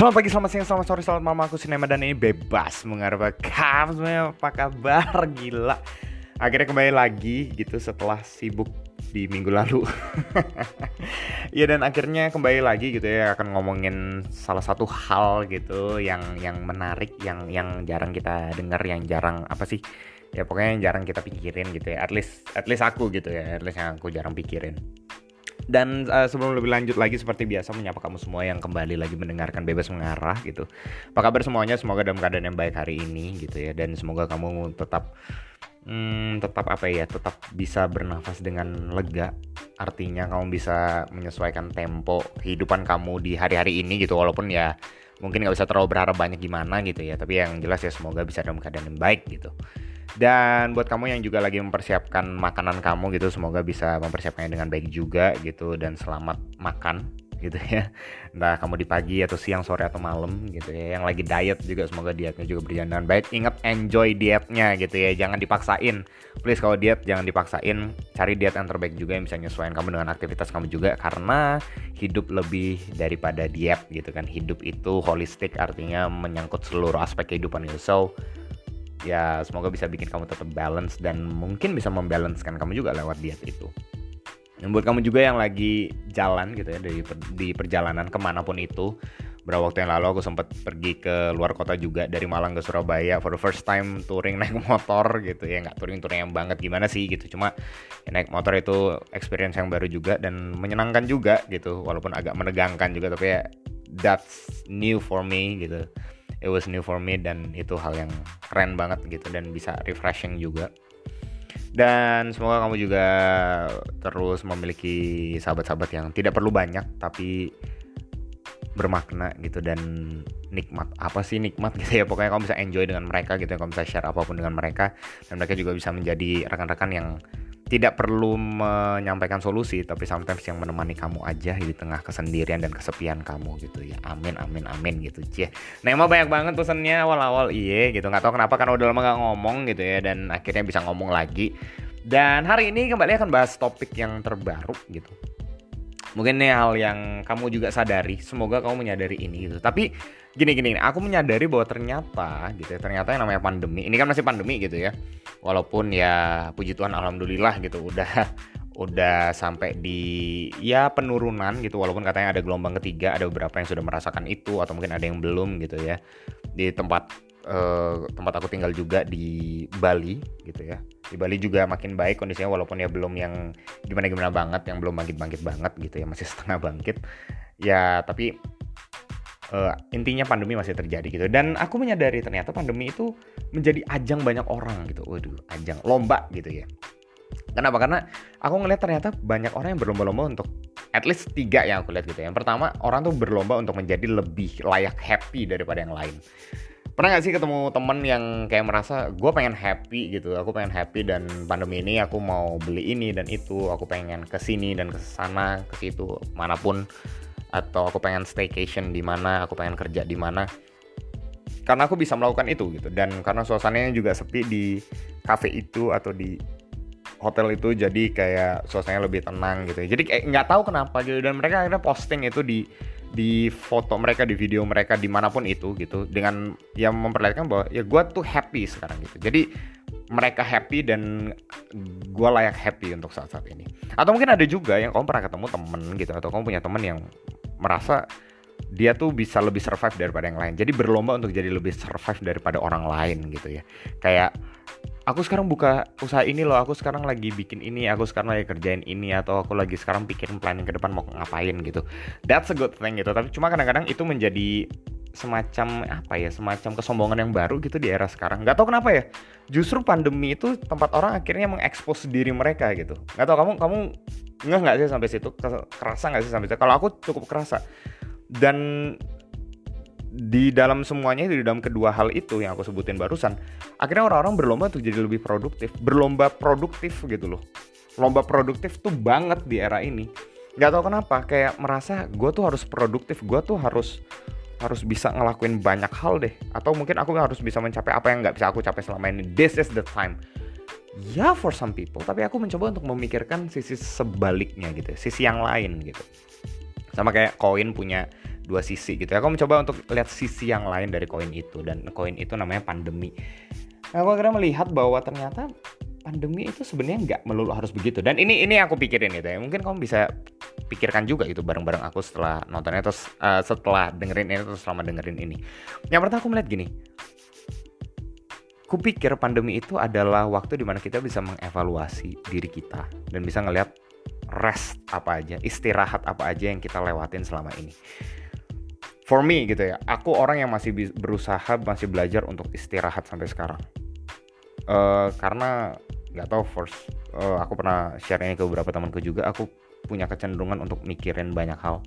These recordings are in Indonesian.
Selamat pagi, selamat siang, selamat sore, selamat malam. Aku Sinema dan ini bebas Mengharap kamu. Semuanya apa kabar? Gila. Akhirnya kembali lagi gitu setelah sibuk di minggu lalu. Ya dan akhirnya kembali lagi gitu ya. Akan ngomongin salah satu hal gitu Yang yang menarik Yang yang jarang kita dengar Yang jarang apa sih? Ya pokoknya yang jarang kita pikirin gitu ya. At least, at least aku gitu ya. At least yang aku jarang pikirin dan uh, sebelum lebih lanjut lagi seperti biasa menyapa kamu semua yang kembali lagi mendengarkan bebas mengarah gitu. Apa kabar semuanya? Semoga dalam keadaan yang baik hari ini gitu ya dan semoga kamu tetap hmm, tetap apa ya? Tetap bisa bernafas dengan lega. Artinya kamu bisa menyesuaikan tempo kehidupan kamu di hari-hari ini gitu walaupun ya mungkin nggak bisa terlalu berharap banyak gimana gitu ya. Tapi yang jelas ya semoga bisa dalam keadaan yang baik gitu. Dan buat kamu yang juga lagi mempersiapkan makanan kamu gitu, semoga bisa mempersiapkannya dengan baik juga gitu dan selamat makan gitu ya. Entah kamu di pagi atau siang, sore atau malam gitu ya. Yang lagi diet juga semoga dietnya juga berjalan dengan baik. Ingat enjoy dietnya gitu ya, jangan dipaksain. Please kalau diet jangan dipaksain, cari diet yang terbaik juga yang bisa nyesuaikan kamu dengan aktivitas kamu juga karena hidup lebih daripada diet gitu kan. Hidup itu holistik artinya menyangkut seluruh aspek kehidupan itu. So, ya semoga bisa bikin kamu tetap balance dan mungkin bisa membalancekan kamu juga lewat diet itu. Dan buat kamu juga yang lagi jalan gitu ya dari di perjalanan ke mana pun itu, beberapa waktu yang lalu aku sempat pergi ke luar kota juga dari Malang ke Surabaya for the first time touring naik motor gitu ya. Nggak touring touring yang banget gimana sih gitu. Cuma ya, naik motor itu experience yang baru juga dan menyenangkan juga gitu walaupun agak menegangkan juga tapi ya that's new for me gitu it was new for me dan itu hal yang keren banget gitu dan bisa refreshing juga. Dan semoga kamu juga terus memiliki sahabat-sahabat yang tidak perlu banyak tapi bermakna gitu dan nikmat apa sih nikmat gitu ya? Pokoknya kamu bisa enjoy dengan mereka gitu ya kamu bisa share apa pun dengan mereka dan mereka juga bisa menjadi rekan-rekan yang tidak perlu menyampaikan solusi tapi sometimes yang menemani kamu aja di tengah kesendirian dan kesepian kamu gitu ya. Amin amin amin gitu cie. Nah emang banyak banget pesannya awal-awal. Iye gitu. Nggak tahu kenapa karena udah lama gak ngomong gitu ya dan akhirnya bisa ngomong lagi. Dan hari ini kembali akan bahas topik yang terbaru gitu mungkin ini hal yang kamu juga sadari semoga kamu menyadari ini gitu. Tapi gini gini aku menyadari bahwa ternyata gitu ya ternyata yang namanya pandemi ini kan masih pandemi gitu ya. Walaupun ya puji Tuhan alhamdulillah gitu udah udah sampai di ya penurunan gitu. Walaupun katanya ada gelombang ketiga ada beberapa yang sudah merasakan itu atau mungkin ada yang belum gitu ya di tempat uh, tempat aku tinggal juga di Bali gitu ya. Di Bali juga makin baik kondisinya walaupun ya belum yang gimana gimana banget yang belum bangkit bangkit banget gitu ya masih setengah bangkit. Ya tapi uh, intinya pandemi masih terjadi gitu. Dan aku menyadari ternyata pandemi itu menjadi ajang banyak orang gitu. Waduh ajang lomba gitu ya. Kenapa? Karena aku ngeliat ternyata banyak orang yang berlomba-lomba untuk at least tiga yang aku lihat gitu ya. yang pertama orang tuh berlomba untuk menjadi lebih layak happy daripada yang lain pernah gak sih ketemu temen yang kayak merasa gue pengen happy gitu. Aku pengen happy dan pandemi ini aku mau beli ini dan itu. Aku pengen ke sini dan ke sana ke situ mana pun. Atau aku pengen staycation di mana aku pengen kerja di mana. Karena aku bisa melakukan itu gitu. Dan karena suasananya juga sepi di cafe itu atau di hotel itu jadi kayak suasananya lebih tenang gitu. Jadi kayak nggak tahu kenapa gitu. Dan mereka akhirnya posting itu di di foto mereka di video mereka di mana pun itu gitu. Dengan yang memperlihatkan bahwa ya gue tuh happy sekarang gitu. Jadi mereka happy dan gue layak happy untuk saat-saat ini. Atau mungkin ada juga yang kamu pernah ketemu temen gitu. Atau kamu punya temen yang merasa dia tuh bisa lebih survive daripada yang lain. Jadi berlomba untuk jadi lebih survive daripada orang lain gitu ya. Kayak aku sekarang buka usaha ini loh. Aku sekarang lagi bikin ini aku sekarang lagi kerjain ini atau aku lagi sekarang pikirin planning ke depan mau ngapain gitu. That's a good thing gitu. Tapi cuma kadang-kadang itu menjadi semacam apa ya semacam kesombongan yang baru gitu di era sekarang. Nggak tahu kenapa ya. Justru pandemi itu tempat orang akhirnya mengekspos diri mereka gitu. Nggak tahu kamu kamu nggak nggak sih sampai situ? Kerasa nggak sih sampai situ? Kalau aku cukup kerasa. Dan di dalam semuanya di dalam kedua hal itu yang aku sebutin barusan akhirnya orang-orang berlomba untuk jadi lebih produktif berlomba produktif gitu loh. Lomba produktif tuh banget di era ini. Nggak tahu kenapa kayak merasa gue tuh harus produktif gue tuh harus harus bisa ngelakuin banyak hal deh. Atau mungkin aku harus bisa mencapai apa yang nggak bisa aku capai selama ini. This is the time. Ya for some people tapi aku mencoba untuk memikirkan sisi sebaliknya gitu sisi yang lain gitu. Sama kayak koin punya dua sisi gitu ya. Aku mencoba untuk lihat sisi yang lain dari koin itu. Dan koin itu namanya pandemi. Nah, aku akhirnya melihat bahwa ternyata pandemi itu sebenarnya nggak melulu harus begitu. Dan ini ini aku pikirin gitu ya. Mungkin kamu bisa pikirkan juga itu bareng-bareng aku setelah nontonnya terus uh, setelah dengerin ini terus selama dengerin ini. Yang pertama aku melihat gini. Kupikir pandemi itu adalah waktu di mana kita bisa mengevaluasi diri kita dan bisa ngelihat rest apa aja, istirahat apa aja yang kita lewatin selama ini. For me gitu ya, aku orang yang masih berusaha masih belajar untuk istirahat sampai sekarang. Uh, karena nggak tahu first, uh, aku pernah share ini ke beberapa temanku juga, aku punya kecenderungan untuk mikirin banyak hal.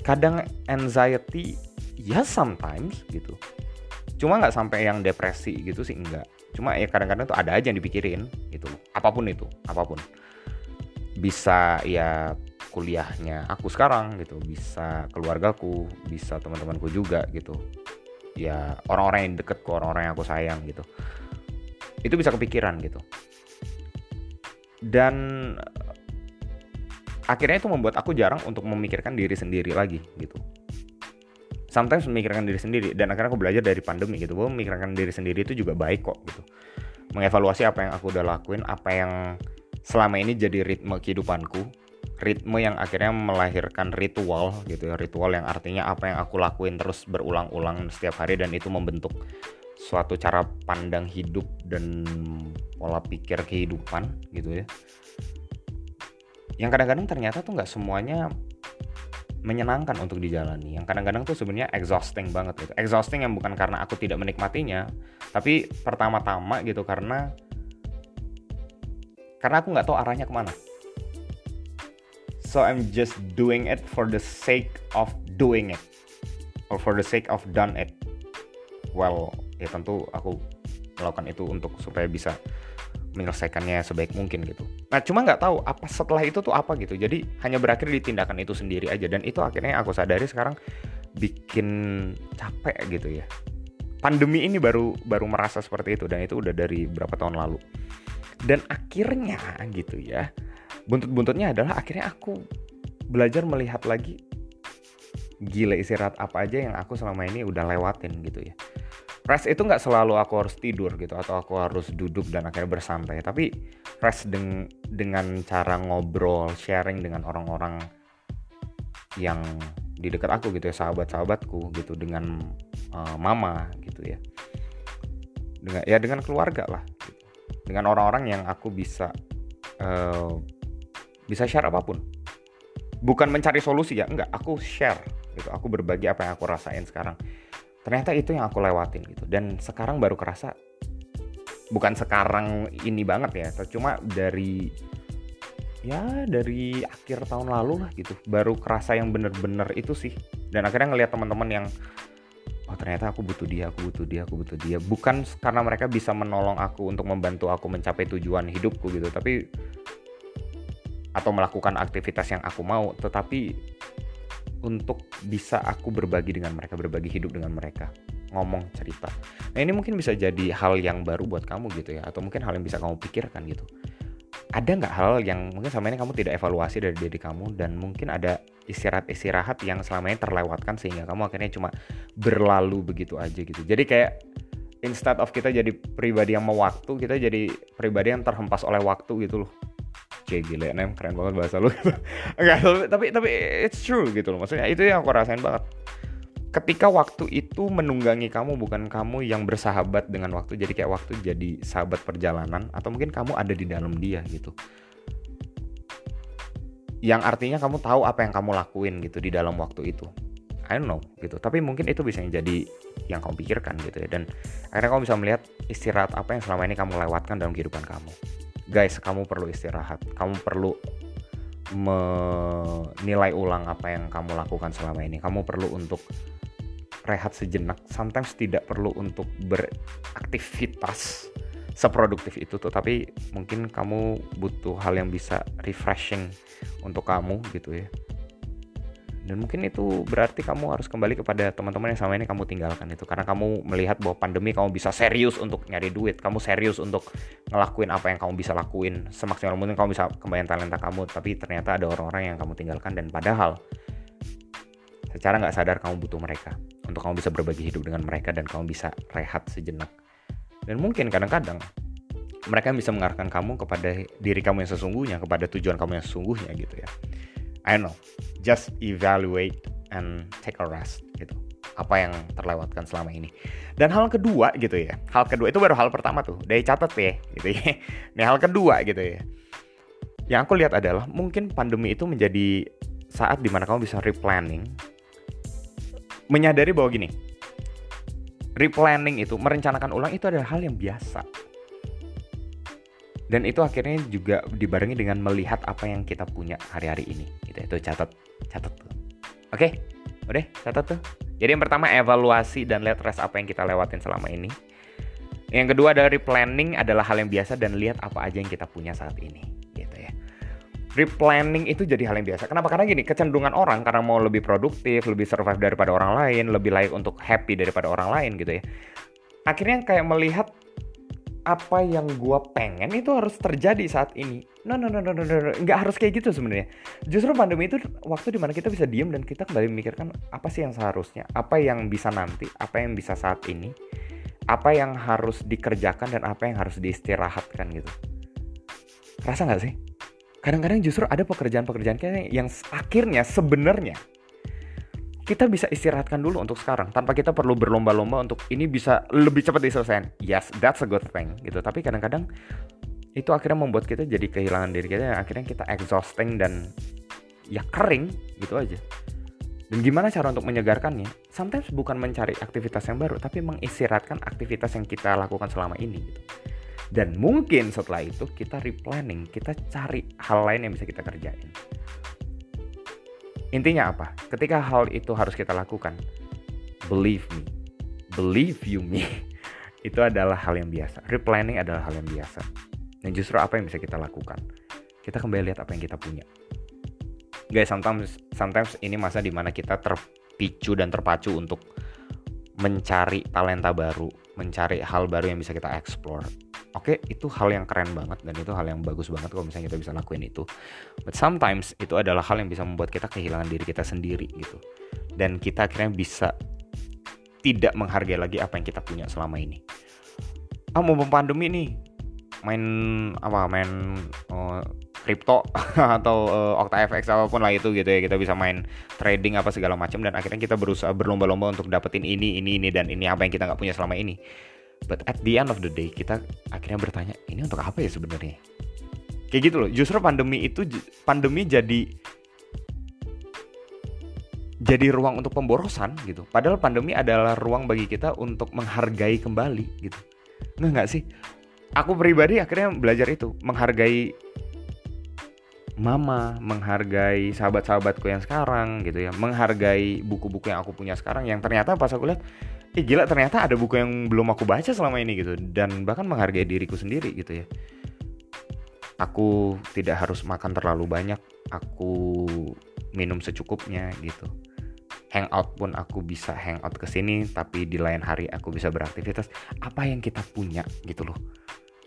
Kadang anxiety, ya sometimes gitu cuma nggak sampai yang depresi gitu sih enggak cuma ya kadang-kadang tuh ada aja yang dipikirin gitu apa pun itu apa pun bisa ya kuliahnya aku sekarang gitu. Bisa keluargaku bisa teman-temanku juga gitu. Ya orang-orang yang deket ke orang-orang yang aku sayang gitu. Itu bisa kepikiran gitu. Dan akhirnya itu membuat aku jarang untuk memikirkan diri sendiri lagi gitu. Sometimes memikirkan diri sendiri dan akhirnya aku belajar dari pandemi gitu. Bahwa memikirkan diri sendiri itu juga baik kok gitu. Mengevaluasi apa yang aku udah lakuin apa yang selama ini jadi ritme kehidupanku ritme yang akhirnya melahirkan ritual gitu ya. Ritual yang artinya apa yang aku lakuin terus berulang-ulang setiap hari dan itu membentuk suatu cara pandang hidup dan pola pikir kehidupan gitu ya. Yang kadang-kadang ternyata tuh nggak semuanya menyenangkan untuk dijalani. Yang kadang-kadang tuh sebenarnya exhausting banget gitu. Exhausting yang bukan karena aku tidak menikmatinya tapi pertama-tama gitu karena karena aku nggak tahu arahnya ke mana so I'm just doing it for the sake of doing it or for the sake of done it well ya tentu aku melakukan itu untuk supaya bisa menyelesaikannya sebaik mungkin gitu. Nah cuma nggak tahu apa setelah itu tuh apa gitu. Jadi hanya berakhir di tindakan itu sendiri aja dan itu akhirnya aku sadari sekarang bikin capek gitu ya. Pandemi ini baru baru merasa seperti itu dan itu udah dari berapa tahun lalu. Dan akhirnya gitu ya. Buntut-buntutnya adalah akhirnya aku belajar melihat lagi gila istirahat apa aja yang aku selama ini udah lewatin gitu ya rest itu nggak selalu aku harus tidur gitu atau aku harus duduk dan akhirnya bersantai tapi rest deng dengan cara ngobrol sharing dengan orang-orang yang di dekat aku gitu ya sahabat-sahabatku gitu dengan uh, mama gitu ya dengan ya dengan keluarga lah. Dengan orang-orang yang aku bisa uh, bisa share apa pun. Bukan mencari solusi ya enggak aku share gitu. Aku berbagi apa yang aku rasain sekarang. Ternyata itu yang aku lewatin gitu. Dan sekarang baru kerasa bukan sekarang ini banget ya cuma dari ya dari akhir tahun lalu lah gitu. Baru kerasa yang bener-bener itu sih. Dan akhirnya ngelihat teman-teman yang ternyata aku butuh dia aku butuh dia aku butuh dia bukan karena mereka bisa menolong aku untuk membantu aku mencapai tujuan hidupku gitu tapi atau melakukan aktivitas yang aku mau tetapi untuk bisa aku berbagi dengan mereka, berbagi hidup dengan mereka, ngomong cerita. Nah ini mungkin bisa jadi hal yang baru buat kamu gitu ya, atau mungkin hal yang bisa kamu pikirkan gitu. Ada nggak hal yang mungkin selama ini kamu tidak evaluasi dari diri kamu dan mungkin ada istirahat-istirahat yang selama ini terlewatkan sehingga kamu akhirnya cuma berlalu begitu aja gitu. Jadi kayak instead of kita jadi pribadi yang mau waktu, kita jadi pribadi yang terhempas oleh waktu gitu loh. Oke gila nem keren banget bahasa lu. Enggak tapi tapi it's true gitu loh. Maksudnya itu yang aku rasain banget ketika waktu itu menunggangi kamu bukan kamu yang bersahabat dengan waktu jadi kayak waktu jadi sahabat perjalanan atau mungkin kamu ada di dalam dia gitu. Yang artinya kamu tahu apa yang kamu lakuin gitu di dalam waktu itu. I don't know gitu. Tapi mungkin itu bisa jadi yang kamu pikirkan gitu ya. Dan akhirnya kamu bisa melihat istirahat apa yang selama ini kamu lewatkan dalam kehidupan kamu. Guys kamu perlu istirahat. Kamu perlu menilai ulang apa yang kamu lakukan selama ini. Kamu perlu untuk rehat sejenak sometimes tidak perlu untuk beraktivitas seproduktif itu tuh tapi mungkin kamu butuh hal yang bisa refreshing untuk kamu gitu ya. Dan mungkin itu berarti kamu harus kembali kepada teman-teman yang selama ini kamu tinggalkan itu karena kamu melihat bahwa pandemi kamu bisa serius untuk nyari duit kamu serius untuk ngelakuin apa yang kamu bisa lakuin semaksimal mungkin kamu bisa kembali talenta kamu tapi ternyata ada orang-orang yang kamu tinggalkan dan padahal secara nggak sadar kamu butuh mereka untuk kamu bisa berbagi hidup dengan mereka dan kamu bisa rehat sejenak. Dan mungkin kadang-kadang mereka bisa mengarahkan kamu kepada diri kamu yang sesungguhnya kepada tujuan kamu yang sesungguhnya gitu ya. I know. Just evaluate and take a rest gitu. Apa yang terlewatkan selama ini. Dan hal kedua gitu ya. Hal kedua itu baru hal pertama tuh. Dari catat ya gitu ya. Ini hal kedua gitu ya. Yang aku lihat adalah mungkin pandemi itu menjadi saat di mana kamu bisa replanning menyadari bahwa gini replanning itu merencanakan ulang itu adalah hal yang biasa. Dan itu akhirnya juga dibarengi dengan melihat apa yang kita punya hari-hari ini. Gitu itu catat catat tuh. Oke? Udah catat tuh. Jadi yang pertama evaluasi dan lihat res apa yang kita lewatin selama ini. Yang kedua dari planning adalah hal yang biasa dan lihat apa aja yang kita punya saat ini replanning itu jadi hal yang biasa. Kenapa? Karena gini, kecenderungan orang karena mau lebih produktif, lebih survive daripada orang lain, lebih layak untuk happy daripada orang lain gitu ya. Akhirnya kayak melihat apa yang gue pengen itu harus terjadi saat ini. No, no, no, no, no, no. nggak harus kayak gitu sebenarnya. Justru pandemi itu waktu di mana kita bisa diem dan kita kembali memikirkan apa sih yang seharusnya, apa yang bisa nanti, apa yang bisa saat ini, apa yang harus dikerjakan dan apa yang harus diistirahatkan gitu. Rasa nggak sih? Kadang-kadang justru ada pekerjaan-pekerjaan yang akhirnya sebenarnya kita bisa istirahatkan dulu untuk sekarang tanpa kita perlu berlomba-lomba untuk ini bisa lebih cepat diselesaikan. Yes, that's a good thing gitu. Tapi kadang-kadang itu akhirnya membuat kita jadi kehilangan diri kita dan akhirnya kita exhausting dan ya kering gitu aja. Dan gimana cara untuk menyegarkannya? Sometimes bukan mencari aktivitas yang baru, tapi mengistirahatkan aktivitas yang kita lakukan selama ini gitu. Dan mungkin setelah itu kita replanning, kita cari hal lain yang bisa kita kerjain. Intinya apa? Ketika hal itu harus kita lakukan, believe me, believe you me, itu adalah hal yang biasa. Replanning adalah hal yang biasa. Dan justru apa yang bisa kita lakukan? Kita kembali lihat apa yang kita punya. Guys, sometimes sometimes ini masa di mana kita terpicu dan terpacu untuk mencari talenta baru, mencari hal baru yang bisa kita explore Oke, okay, itu hal yang keren banget dan itu hal yang bagus banget kalau misalnya kita bisa lakuin itu. But sometimes itu adalah hal yang bisa membuat kita kehilangan diri kita sendiri gitu. Dan kita akhirnya bisa tidak menghargai lagi apa yang kita punya selama ini. Ah mau pandemi nih, main apa main uh, crypto atau uh, OctaFX apa pun lah itu gitu ya kita bisa main trading apa segala macam dan akhirnya kita berusaha berlomba-lomba untuk dapetin ini ini ini dan ini apa yang kita nggak punya selama ini but at the end of the day kita akhirnya bertanya ini untuk apa ya sebenarnya? Kayak gitu loh. Justru pandemi itu pandemi jadi jadi ruang untuk pemborosan gitu. Padahal pandemi adalah ruang bagi kita untuk menghargai kembali gitu. Nggak nggak sih? Aku pribadi akhirnya belajar itu menghargai mama, menghargai sahabat-sahabatku yang sekarang gitu ya, menghargai buku-buku yang aku punya sekarang yang ternyata pas aku lihat eh gila ternyata ada buku yang belum aku baca selama ini gitu. Dan bahkan menghargai diriku sendiri gitu ya. Aku tidak harus makan terlalu banyak aku minum secukupnya gitu. Hangout pun aku bisa hangout ke sini tapi di lain hari aku bisa beraktivitas. Apa yang kita punya gitu loh.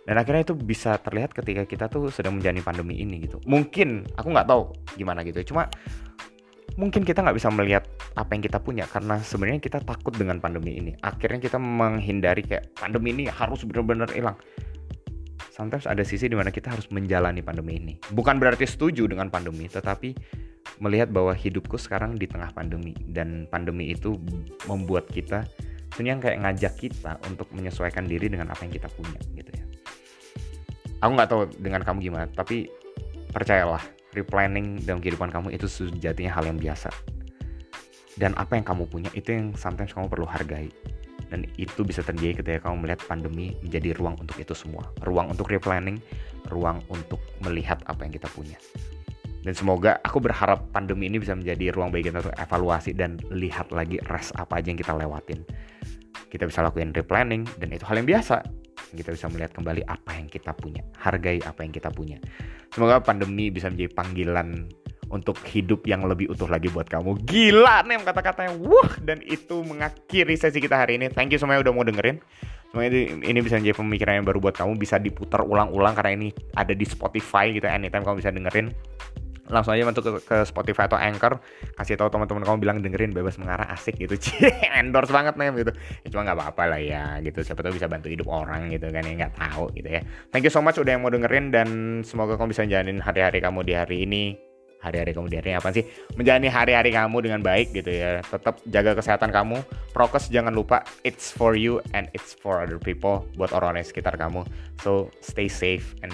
Dan akhirnya itu bisa terlihat ketika kita tuh sedang menjalani pandemi ini gitu. Mungkin aku nggak tahu gimana gitu ya. Cuma mungkin kita nggak bisa melihat apa yang kita punya karena sebenarnya kita takut dengan pandemi ini. Akhirnya kita menghindari kayak pandemi ini harus benar-benar hilang. Sometimes ada sisi di mana kita harus menjalani pandemi ini. Bukan berarti setuju dengan pandemi tetapi melihat bahwa hidupku sekarang di tengah pandemi. Dan pandemi itu membuat kita sebenarnya kayak ngajak kita untuk menyesuaikan diri dengan apa yang kita punya gitu ya. Aku nggak tahu dengan kamu gimana tapi percayalah replanning dalam kehidupan kamu itu sejatinya hal yang biasa. Dan apa yang kamu punya itu yang sometimes kamu perlu hargai. Dan itu bisa terjadi ketika kamu melihat pandemi menjadi ruang untuk itu semua. Ruang untuk replanning ruang untuk melihat apa yang kita punya. Dan semoga aku berharap pandemi ini bisa menjadi ruang bagi kita untuk evaluasi dan lihat lagi res apa aja yang kita lewatin. Kita bisa lakuin replanning dan itu hal yang biasa kita bisa melihat kembali apa yang kita punya hargai apa yang kita punya. Semoga pandemi bisa menjadi panggilan untuk hidup yang lebih utuh lagi buat kamu. Gila nih kata-katanya wah dan itu mengakhiri sesi kita hari ini. Thank you semuanya udah mau dengerin. Semoga ini, bisa menjadi pemikiran yang baru buat kamu bisa diputar ulang-ulang karena ini ada di Spotify gitu anytime kamu bisa dengerin langsung aja masuk ke, ke Spotify atau Anchor kasih tahu teman-teman kamu bilang dengerin bebas mengarah asik gitu. Cie endorse banget nih gitu. Ya, cuma nggak apa-apa lah ya gitu. Siapa tahu bisa bantu hidup orang gitu kan ya nggak tahu gitu ya. Thank you so much udah yang mau dengerin dan semoga kamu bisa jalanin hari-hari kamu di hari ini. Hari-hari kamu di hari ini apa sih? Menjalani hari-hari kamu dengan baik gitu ya. Tetap jaga kesehatan kamu. Prokes jangan lupa it's for you and it's for other people buat orang-orang sekitar kamu. So stay safe and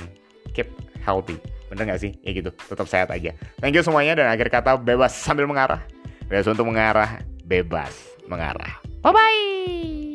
keep healthy bener gak sih? Ya gitu tetap sehat aja. Thank you semuanya dan akhir kata bebas sambil mengarah. Bebas untuk mengarah bebas mengarah. Bye bye